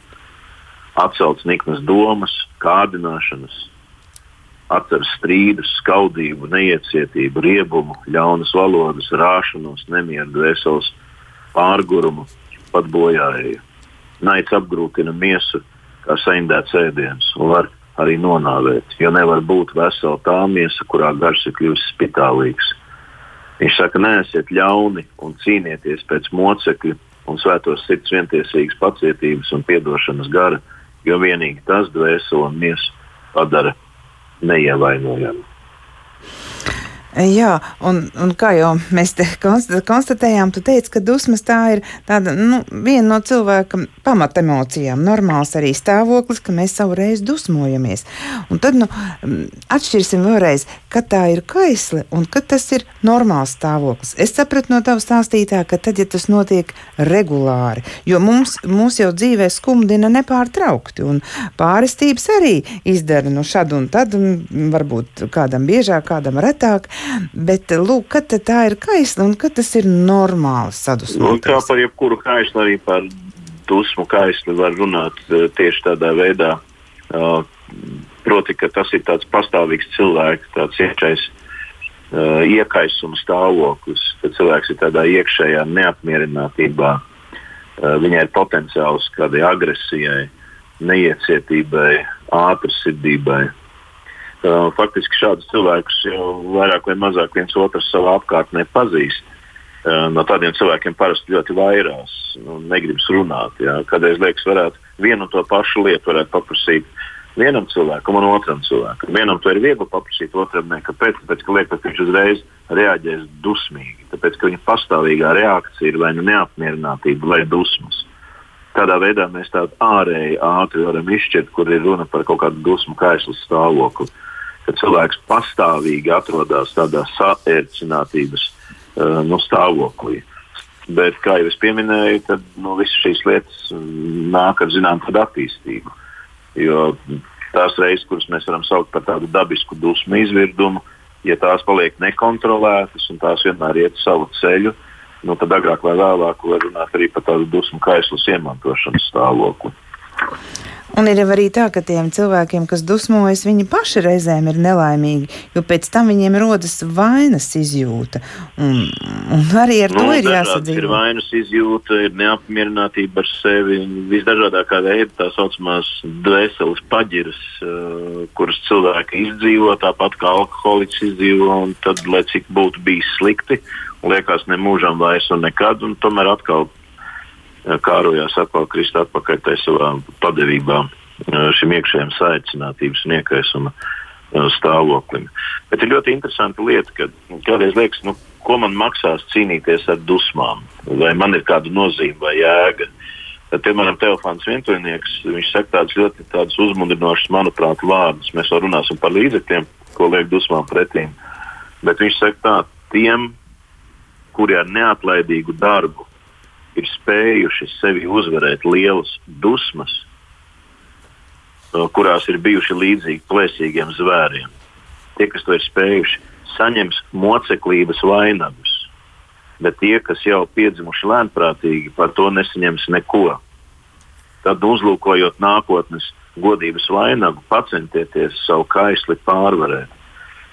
atcelt niknas domas, kārdināšanas, atcer strīdus, skaudību, neiecietību, riebumu, ļaunas valodas, rāšanos, nemieru, dvēseles pārgurumu, pat bojāēju. Naids apgrūtina miesu, kā saindēts ēdiens, un var arī nonāvēt, jo nevar būt vesela tā miesa, kurā garš ir kļuvis spitālīgs. Viņš saka, neesiet ļauni un cīnieties pēc mocekļa un svētos sirds vientiesīgas pacietības un piedošanas gara, jo vienīgi tas dvēseli un miesu padara neievainojamu. Jā, un, un kā jau mēs te konstatējām, tu teici, ka dusmas tā ir tāda, nu, viena no cilvēka pamatemocijām, normāls arī stāvoklis, ka mēs savu reizi dusmojamies. Un tad, nu, atšķirsim vēlreiz, kad tā ir kaisle un kad tas ir normāls stāvoklis. Es sapratu no tavas stāstītā, ka tad, ja tas notiek regulāri, jo mums, mums jau dzīvē skumdina nepārtraukti, un pārestības arī izdara nu šad un tad, un varbūt kādam biežāk, kādam retāk. Bet, lūk, kad tā ir kaisla un kad tas ir normāli sadusmoties? Nu, kā par jebkuru kaislu, arī par dusmu kaisli var runāt uh, tieši tādā veidā. Uh, proti, ka tas ir tāds pastāvīgs cilvēks, tāds iekšējs uh, iekaisuma stāvoklis, kad cilvēks ir tādā iekšējā neapmierinātībā. Uh, viņai ir potenciāls kādai agresijai, neiecietībai, ātrsirdībai. Uh, faktiski šādus cilvēkus jau vairāk vai mazāk viens otrs savā apkārtnē pazīst. Uh, no tādiem cilvēkiem parasti ļoti vairās, nu, negribas runāt. Jā. Kādreiz liekas, varētu vienu un to pašu lietu paprasīt vienam cilvēkam un otram cilvēkam. Vienam to ir viegli paprasīt, otram ne. Kāpēc? Tāpēc, ka liekas, ka viņš uzreiz reaģēs dusmīgi. Tāpēc, ka viņa pastāvīgā reakcija ir vai nu neapmierinātība vai dusmas. Tādā veidā mēs tādu ārēji ātri varam izšķirt, kur ir runa par kaut kādu dusmu kaislu stāvokli. Uh, ka cilvēks pastāvīgi atrodas tādā saērcinātības uh, nu, stāvoklī. Bet, kā jau es pieminēju, tad nu, visas šīs lietas nāk ar zināmu attīstību. Jo tās reizes, kuras mēs varam saukt par tādu dabisku dusmu izvirdumu, ja tās paliek nekontrolētas un tās vienmēr iet savu ceļu, nu, tad agrāk vai vēlāk var runāt arī par tādu dusmu kaislas iemantošanas stāvokli. Un ir arī tā, ka tiem cilvēkiem, kas dusmojas, viņi paši reizēm ir nelaimīgi, jo pēc tam viņiem rodas vainas izjūta. Un, un arī ar nu, to ir jāsadzīvo. Ir vainas izjūta, ir neapmierinātība ar sevi, visdažādākā veida tā saucamās dvēseles paģiras, uh, kuras cilvēki izdzīvo, tāpat kā alkoholiķis izdzīvo, un tad, lai cik būtu bijis slikti, liekas ne mūžam vairs un nekad, un tomēr atkal kārojās atkal krist atpakaļ tai savā padevībā šim iekšējiem saicinātības un iekaisuma stāvoklim. Bet ir ļoti interesanta lieta, ka kādreiz liekas, nu, ko man maksās cīnīties ar dusmām, vai man ir kāda nozīme vai jēga. Tad, piemēram, telefons vientuļnieks, viņš saka tādus ļoti tādus uzmundrinošus, manuprāt, vārdus. Mēs vēl runāsim par līdzekļiem, ko liek dusmām pretīm. Bet viņš saka tā, tiem, kuri ar neatlaidīgu darbu ir spējuši sevi uzvarēt lielas dusmas, kurās ir bijuši līdzīgi plēsīgiem zvēriem. Tie, kas to ir spējuši, saņems moceklības vainagus, bet tie, kas jau piedzimuši lēnprātīgi, par to nesaņems neko. Tad, uzlūkojot nākotnes godības vainagu, pacentieties savu kaisli pārvarēt.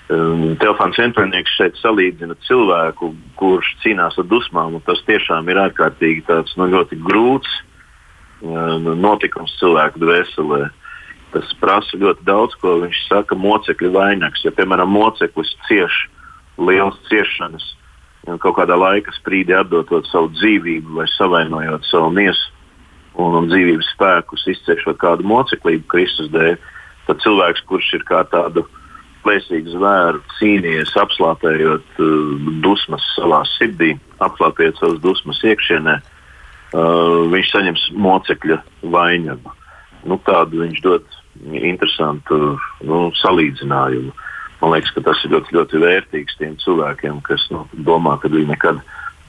Um, Telefons vientuļnieks šeit salīdzina cilvēku, kurš cīnās ar dusmām, un tas tiešām ir ārkārtīgi tāds, nu, ļoti grūts notikums cilvēku dvēselē. Tas prasa ļoti daudz, ko viņš saka, mocekļu vainags. Ja, piemēram, moceklis cieš lielas ciešanas, kaut kādā laika sprīdī atdodot savu dzīvību vai savainojot savu miesu un, un dzīvības spēkus, izciešot kādu moceklību Kristus dēļ, tad cilvēks, kurš ir kā tādu plēsīgu zvēru cīnījies, apslāpējot uh, dusmas savā sirdī, apslāpējot savas dusmas iekšienē, uh, viņš saņems mocekļa vainagu. Nu, tādu viņš dod interesantu nu, salīdzinājumu. Man liekas, ka tas ir ļoti, ļoti vērtīgs tiem cilvēkiem, kas nu, domā, ka viņi nekad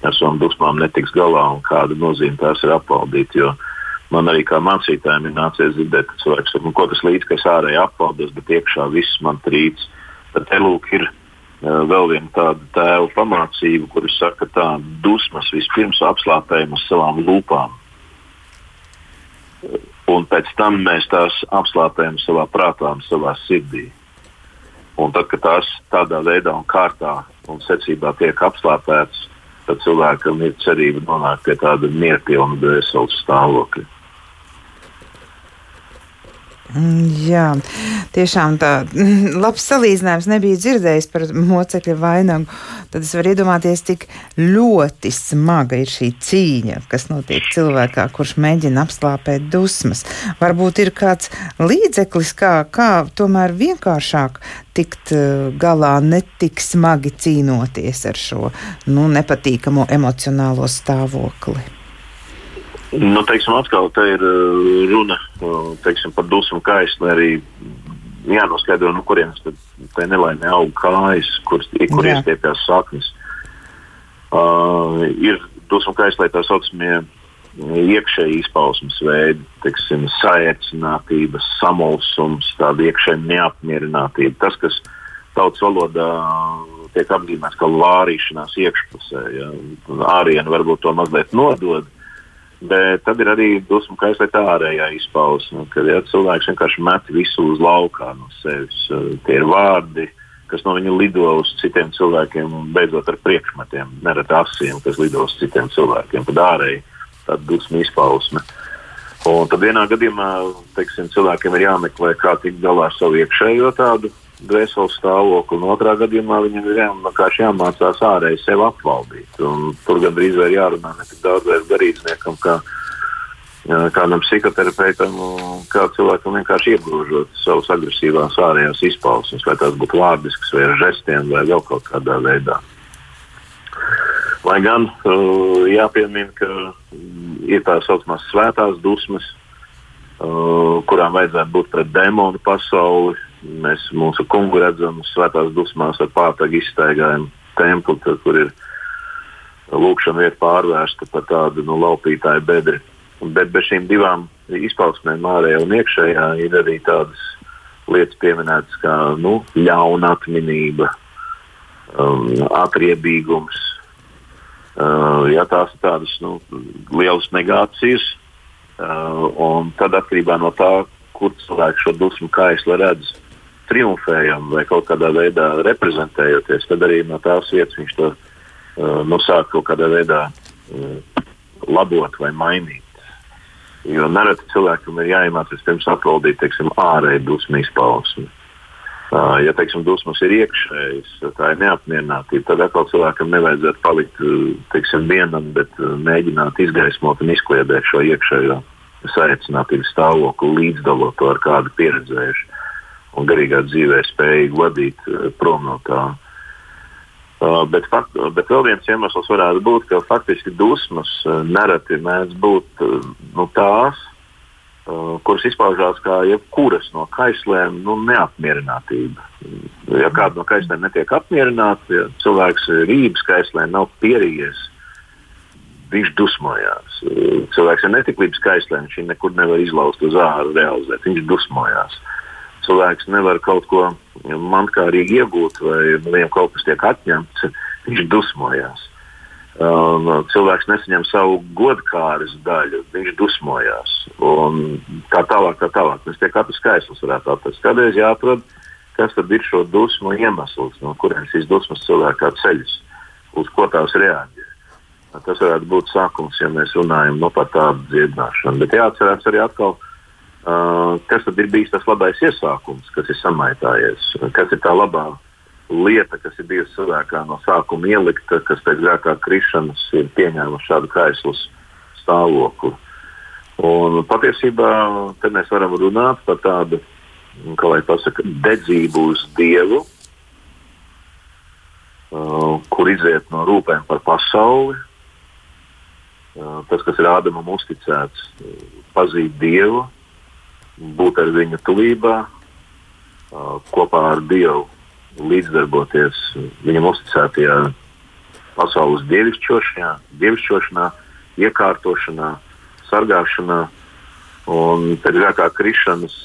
ar savām dusmām netiks galā un kāda nozīme tās ir apvaldīt. Jo man arī kā mācītājiem ir nācies dzirdēt, ka cilvēks saka, nu, ko tas līdz, ka es ārēji apvaldos, bet iekšā viss man trīc. Tad te lūk ir uh, vēl viena tāda tēva pamācība, kuras saka, ka dusmas vispirms apslāpējam uz savām lūpām. Un pēc tam mēs tās apslāpējam savā prātā un savā sirdī. Un tad, kad tās tādā veidā un kārtā un secībā tiek apslāpētas, tad cilvēkam ir cerība nonākt pie tāda mierpilna dvēseles stāvokļa. Mm, jā, tiešām tā labs salīdzinājums nebija dzirdējis par mocekļa vainagu. Tad es varu iedomāties, cik ļoti smaga ir šī cīņa, kas notiek cilvēkā, kurš mēģina apslāpēt dusmas. Varbūt ir kāds līdzeklis, kā, kā tomēr vienkāršāk tikt eh, galā, ne tik smagi cīnoties ar šo nu, nepatīkamo emocionālo stāvokli. Nu, teiksim, atkal te ir uh, runa uh, teiksim, par dusmu kaisli. Arī jānoskaidro, no kurienes tā nelaimē aug kājas, kur, kur iestiepjas saknes. Uh, ir dusmu kaislē tā saucamie iekšēji izpausmes veidi, teiksim, saērcinātība, samulsums, tāda iekšēja neapmierinātība. Tas, kas tautas valodā tiek apzīmēts kā vārīšanās iekšpusē, ja? ārienu varbūt to mazliet nodod Bet tad ir arī dusmu kaislēta ārējā izpausme, kad ja, cilvēks vienkārši met visu uz laukā no sevis. Eh, tie ir vārdi, kas no viņa lido uz citiem cilvēkiem, un beidzot ar priekšmetiem, nereti asiem, kas lido uz citiem cilvēkiem. Tad ārēji tāda dusmu izpausme. Un tad vienā gadījumā teiksim, cilvēkiem ir jāmeklē, kā tikt galā ar savu iekšējo tādu dvēseles stāvokli, un otrā gadījumā viņam ir vienkārši jāmācās ārēji sevi apvaldīt. Un tur gandrīz vai jārunā ne tik daudz ar garīdzniekam, kā kādam psihoterapeitam, kā cilvēkam vienkārši iegrožot savas agresīvās ārējās izpausmes, vai tās būtu vārdiskas, vai ar žestiem, vai vēl kaut kādā veidā. Lai gan uh, jāpiemina, ka ir tā saucamās svētās dusmas, uh, kurām vajadzētu būt pret demonu pasauli, Mēs mūsu kungu redzam svētās dusmās ar pātagu izstaigājumu templi, tad, kur ir lūkšana vieta pārvērsta par tādu nu, laupītāju bedri. Bet bez šīm divām izpausmēm, ārējā un iekšējā, ir arī tādas lietas pieminētas kā nu, ļauna atminība, um, atriebīgums. Uh, ja tās ir tādas nu, lielas negācijas, uh, tad atkarībā no tā, kur cilvēks šo dusmu kaisli redz, triumfējam vai kaut kādā veidā reprezentējoties, tad arī no tās vietas viņš to uh, nu, sāk kaut kādā veidā uh, labot vai mainīt. Jo nereti cilvēkam ir jāiemācās pirms atvaldīt teiksim, ārēju dusmu izpausmi. Uh, ja teiksim, dusmas ir iekšējas, tā ir neapmierinātība, tad atkal cilvēkam nevajadzētu palikt teiksim, vienam, bet mēģināt izgaismot un izkliedēt šo iekšējo saicinātības stāvokli, līdzdalot to ar kādu pieredzējušu un garīgā dzīvē spējīgi vadīt eh, prom no tā. Uh, bet, fakt, bet vēl viens iemesls varētu būt, ka faktiski dusmas uh, nereti mēdz būt uh, nu, tās, uh, kuras izpaužās kā jebkuras no kaislēm, nu, neapmierinātība. Ja kāda no kaislēm netiek apmierināta, ja cilvēks rības kaislē nav pierījies, viņš dusmojās. Cilvēks ar netiklības kaislēm viņš nekur nevar izlaust uz ārā, realizēt. Viņš dusmojās. Cilvēks nevar kaut ko mankārīgi iegūt, vai viņam kaut kas tiek atņemts, viņš dusmojās. Um, cilvēks nesaņem savu godkāres daļu, viņš dusmojās. Un tā tālāk, tā tālāk. Mēs tie katrs skaistums varētu atrast. Kādreiz jāatrod, kas tad ir šo dusmu iemesls, no kurienes šīs dusmas cilvēkā ceļas, uz ko tās reaģē. Tas varētu būt sākums, ja mēs runājam no par tādu dziedināšanu. Bet jāatcerās arī atkal, uh, kas tad ir bijis tas labais iesākums, kas ir samaitājies, kas ir tā labā lieta, kas ir bijusi cilvēkā no sākuma ielikta, kas pēc grēkā krišanas ir pieņēmuši šādu kaislus stāvokli. Un patiesībā te mēs varam runāt par tādu, kā lai pasaka, dedzību uz Dievu, uh, kur iziet no rūpēm par pasauli. Uh, tas, kas ir Ādamam uzticēts, pazīt Dievu, būt ar viņu tuvībā, kopā ar Dievu līdzdarboties viņam uzticētajā pasaules dievišķošanā, dievišķošanā iekārtošanā, sargāšanā. Un pēc grēkā krišanas,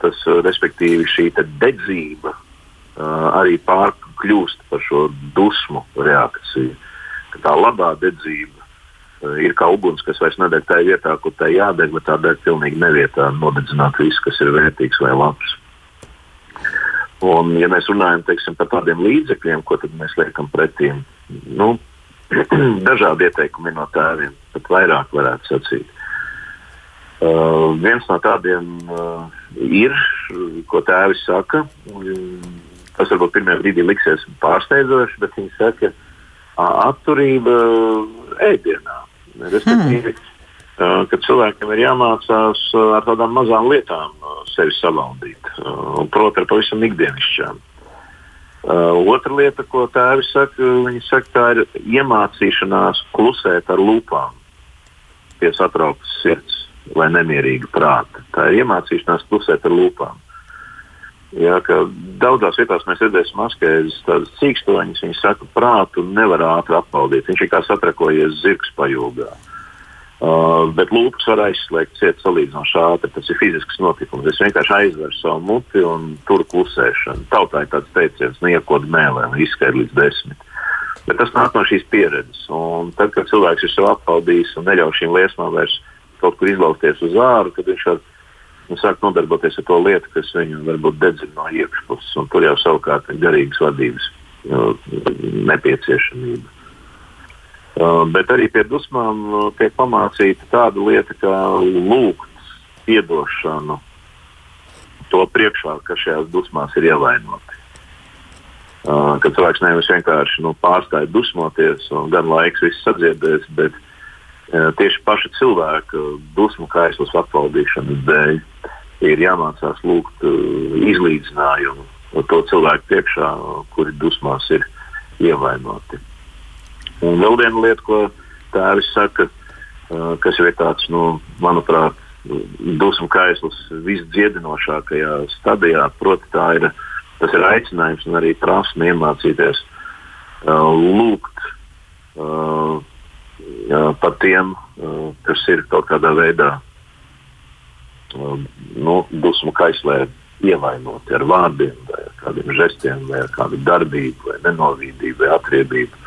tas, respektīvi, šī dedzība arī pārkļūst par šo dusmu reakciju. Tā labā dedzība ir kā uguns, kas vairs nedeg tajā vietā, kur tā jādeg, bet tā deg pilnīgi nevietā, nodedzināt visu, kas ir vērtīgs vai labs. Un, ja mēs runājam teiksim, par tādiem līdzekļiem, ko mēs liekam pretī, nu, dažādi ieteikumi no tēviem, pat vairāk varētu sacīt. Uh, viens no tādiem uh, ir, ko tēvi saka. Tas varbūt pirmajā brīdī liksies pārsteidzoši, bet viņi saka, atturība ēdienā. Respektīvi, hmm. ka cilvēkiem ir jāmācās ar tādām mazām lietām sevi savaldīt, proti, ar pavisam ikdienišķām. Otra lieta, ko tēvi saka, viņi saka, tā ir iemācīšanās klusēt ar lūpām pie satrauktas sirds vai nemierīga prāta. Tā ir iemācīšanās klusēt ar lūpām. Jā, daudzās vietās mēs redzēsim maskēzes, tādas cīkstoņas. Viņi saka, prātu nevar ātri apvaldīt. Viņš ir kā satrakojies zirgs pajūgā. Uh, bet lūpas var aizslēgt ciet salīdzinoši ātri. Tas ir fizisks notikums. Es vienkārši aizveru savu muti un tur klusēšanu. Tautā ir tāds teiciens, niekod mēlē, izskaidro līdz desmit. Bet tas nāk no šīs pieredzes. Un tad, kad cilvēks ir sev apvaldījis un neļauj šīm liesmām vairs kaut kur izlausties uz āru, tad viņš var un sāk nodarboties ar to lietu, kas viņu varbūt dedzina no iekšpuses. Tur jau savukārt ir garīgas vadības uh, nepieciešamība. Uh, bet arī pie dusmām uh, tiek pamācīta tāda lieta, kā lūgt atdošanu to priekšā, kas šajās dusmās ir ievainoti. Uh, kad cilvēks nevis vienkārši nu, pārstāja dusmoties, un gan laiks viss sadziedēs, bet uh, tieši paša cilvēka dusmu kaislas apvaldīšanas dēļ ir jāmācās lūgt uh, izlīdzinājumu to cilvēku priekšā, kuri dusmās ir ievainoti. Un vēl viena lieta, ko tēvis saka, kas jau ir tāds, nu, manuprāt, dusmu kaisls visdziedinošākajā stadijā, proti, tā ir, ir aicinājums un arī prasme iemācīties uh, lūgt par tiem, kas ir kaut kādā veidā nu, dusmu kaislē ievainoti ar vārdiem, vai ar kādiem žestiem, vai ar kādu darbību, vai nenovīdību, vai atriebību.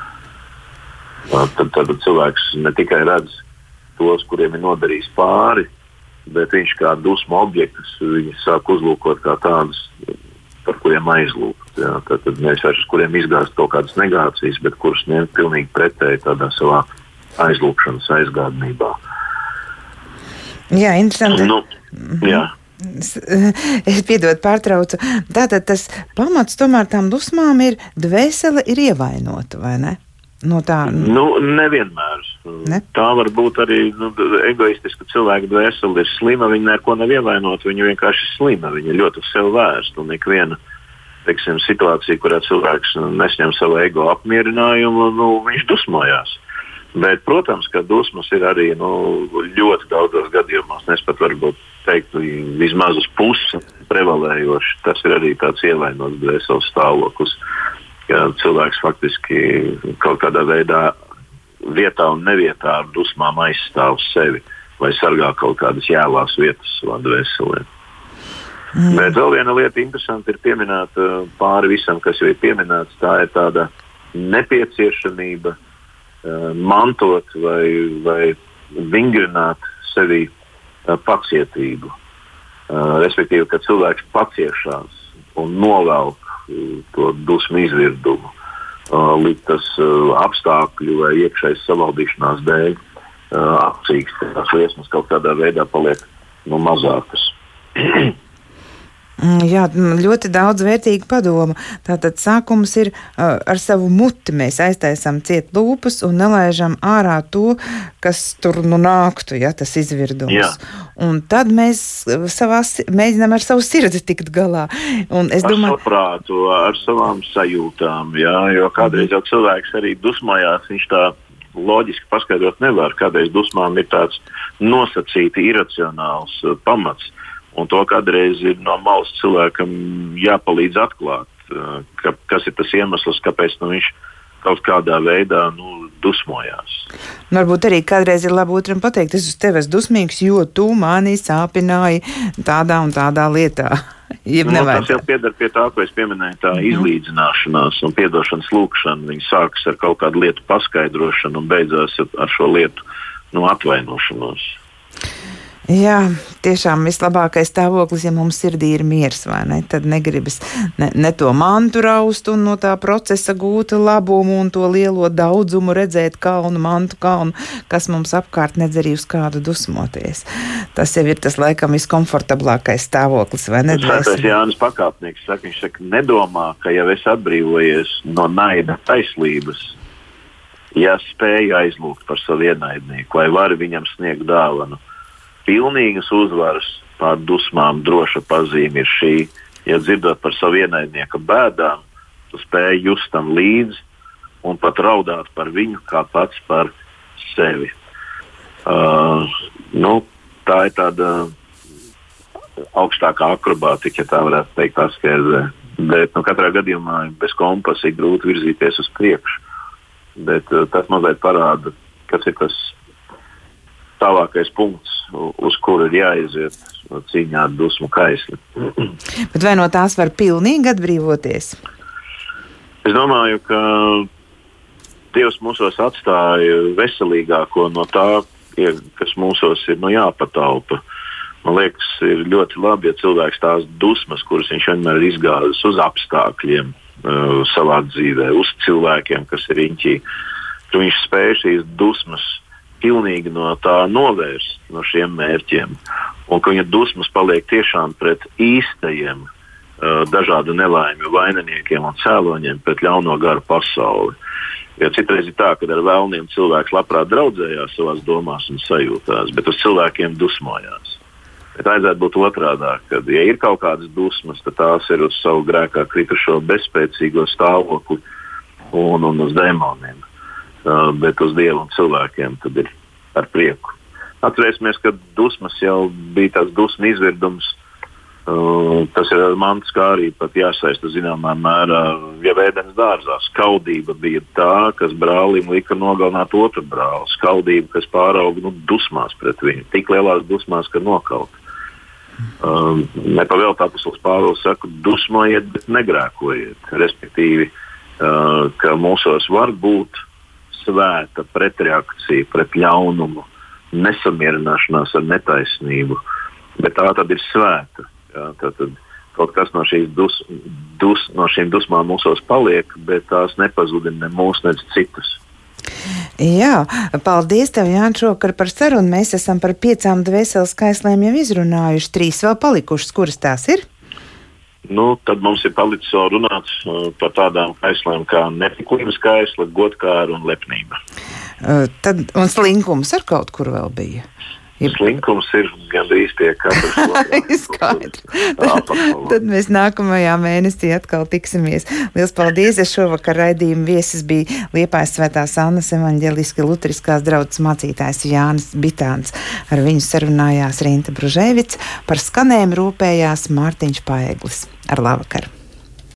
Tad, tad cilvēks ne tikai redz tos, kuriem ir nodarījis pāri, bet viņš kā dusmu objektus sāk uzlūkot kā tādus, par kuriem aizlūgt. Jā, tad, tad nevis ar kuriem izgāzt kaut kādas negācijas, bet kurus ņemt pilnīgi pretēji tādā savā aizlūkšanas aizgādnībā. Jā, interesanti. Nu, jā. Es piedodu, pārtraucu. Tātad tas pamats tomēr tām dusmām ir dvēsele ir ievainota, vai ne? No tā nu, nevienmēr. Ne? Tā var būt arī nu, egoistiska cilvēka dvēsele ir slima. Viņa neko nav ievainota, viņa vienkārši ir slima. Viņa ir ļoti uz sevi vērsta. Un ikviena teiksim, situācija, kurā cilvēks nesņem savu ego apmierinājumu, nu, viņš dusmojās. Bet, protams, ka dusmas ir arī nu, ļoti daudzos gadījumos. Es pat varu teikt, vismaz uz pusi prevalējoši. Tas ir arī tāds ievainots dvēseles stāvoklis ka cilvēks faktiski kaut kādā veidā vietā un nevietā ar dusmām aizstāv sevi vai sargā kaut kādas jēlās vietas savā dvēselē. Mm. Bet vēl viena lieta, interesanti ir pieminēt pāri visam, kas jau ir pieminēts, tā ir tāda nepieciešamība uh, mantot vai, vai vingrināt sevi pacietību. Uh, respektīvi, ka cilvēks paciešās un novelk to dusmu izvirdumu. uh, liktas uh, apstākļu vai iekšējas savaldīšanās dēļ uh, apcīgs, tās liesmas kaut kādā veidā paliek nu, mazākas. Mm, jā, ļoti daudz vērtīgu padomu. Tātad sākums ir uh, ar savu muti. Mēs aiztaisām ciet lūpas un nelaižam ārā to, kas tur nu nāktu, ja tas izvirdums. Jā. Un tad mēs savā, mēģinām ar savu sirdi tikt galā. Un es ar domāju, ar prātu, ar savām sajūtām, jā, jo kādreiz jau cilvēks arī dusmojās, viņš tā loģiski paskaidrot nevar. Kādreiz dusmām ir tāds nosacīti iracionāls uh, pamats. Un to kādreiz ir no malas cilvēkam jāpalīdz atklāt, ka, kas ir tas iemesls, kāpēc nu, viņš kaut kādā veidā nu, dusmojās. Nu, varbūt arī kādreiz ir labi otram pateikt, es uz tevi esmu dusmīgs, jo tu mani sāpināji tādā un tādā lietā. nu, tas jau pieder pie tā, ko es pieminēju, tā mm. izlīdzināšanās un atdošanas lūkšana. Viņi sākas ar kaut kādu lietu paskaidrošanu un beidzās ar šo lietu nu, atvainošanos. Jā, tiešām vislabākais stāvoklis, ja mums sirdī ir miers, vai ne? Tad negribas ne, ne to mantu raust un no tā procesa gūt labumu un to lielo daudzumu redzēt kalnu, mantu kalnu, kas mums apkārt nedz arī uz kādu dusmoties. Tas jau ir tas laikam viskomfortablākais stāvoklis, vai ne? Tas ir Jānis Pakāpnieks, saka, viņš saka, nedomā, ka jau es atbrīvojies no naida taislības, ja spēju aizlūgt par savu ienaidnieku vai varu viņam sniegt dāvanu pilnīgas uzvaras pār dusmām droša pazīme ir šī, ja dzirdot par savu ienaidnieka bēdām, tu spēj just tam līdzi un pat raudāt par viņu kā pats par sevi. Uh, nu, tā ir tāda augstākā akrobātika, ja tā varētu teikt, askēzē. Bet nu, katrā gadījumā bez kompasa ir grūti virzīties uz priekšu. Bet, uh, tas mazliet parāda, kas ir tas tālākais punkts, uz kuru ir jāiziet cīņā ar dusmu kaisli. Bet vai no tās var pilnīgi atbrīvoties? Es domāju, ka Dievs mūsos atstāja veselīgāko no tā, kas mūsos ir nu, jāpatalpa. Man liekas, ir ļoti labi, ja cilvēks tās dusmas, kuras viņš vienmēr ir izgāzis uz apstākļiem uh, savā dzīvē, uz cilvēkiem, kas ir riņķī, ka viņš spēj šīs dusmas pilnīgi no tā novērst, no šiem mērķiem. Un ka viņa dusmas paliek tiešām pret īstajiem uh, dažādu nelaimju vaininiekiem un cēloņiem, pret ļauno garu pasauli. Jo citreiz ir tā, ka ar vēlniem cilvēks labprāt draudzējās savā domās un sajūtās, bet uz cilvēkiem dusmojās. Bet vajadzētu būt otrādi, kad, ja ir kaut kādas dusmas, tad tās ir uz savu grēkā kritušo bezspēcīgo stāvokli un, un uz demoniem. Uh, bet uz Dievu un cilvēkiem tad ir ar prieku. Atcerēsimies, ka dusmas jau bija tāds dusmu izvirdums. Uh, tas ir mantu kā arī jāsaista zināmā mērā, ja vēdens dārzā. Skaudība bija tā, kas brālim lika nogalināt otru brāli. Skaudība, kas pārauga nu, dusmās pret viņu, tik lielās dusmās, ka nokaut. Uh, Nepavēlēt apustulis Pāvils saka, dusmojiet, bet negrēkojiet. Respektīvi, uh, ka mūsos var būt svēta pretreakcija pret ļaunumu, nesamierināšanās ar netaisnību, bet tā tad ir svēta. Jā, tad kaut kas no, dus, dus, no šīm dusmām mūsos paliek, bet tās nepazudina ne mūsu, ne citus. Jā, paldies tev, Jānis, šokar par sarunu. Mēs esam par piecām dvēseles skaislēm jau izrunājuši. Trīs vēl palikušas. Kuras tās ir? Nu, tad mums ir palicis vēl runāts uh, par tādām kaislēm kā netiklības kaisla, godkāra un lepnība. Uh, tad, un slinkums ar kaut kur vēl bija. Ja... Slinkums ir gandrīz pie katras Skaidrs. Tad, mēs nākamajā mēnesī atkal tiksimies. Lielas paldies! Es šovakar raidījumu viesis bija Liepājas svētās Annas evaņģeliski luteriskās draudzes mācītājs Jānis Bitāns. Ar viņu sarunājās Rinta Bružēvics, par skanējumu rūpējās Mārtiņš Paeglis. Ar labvakar!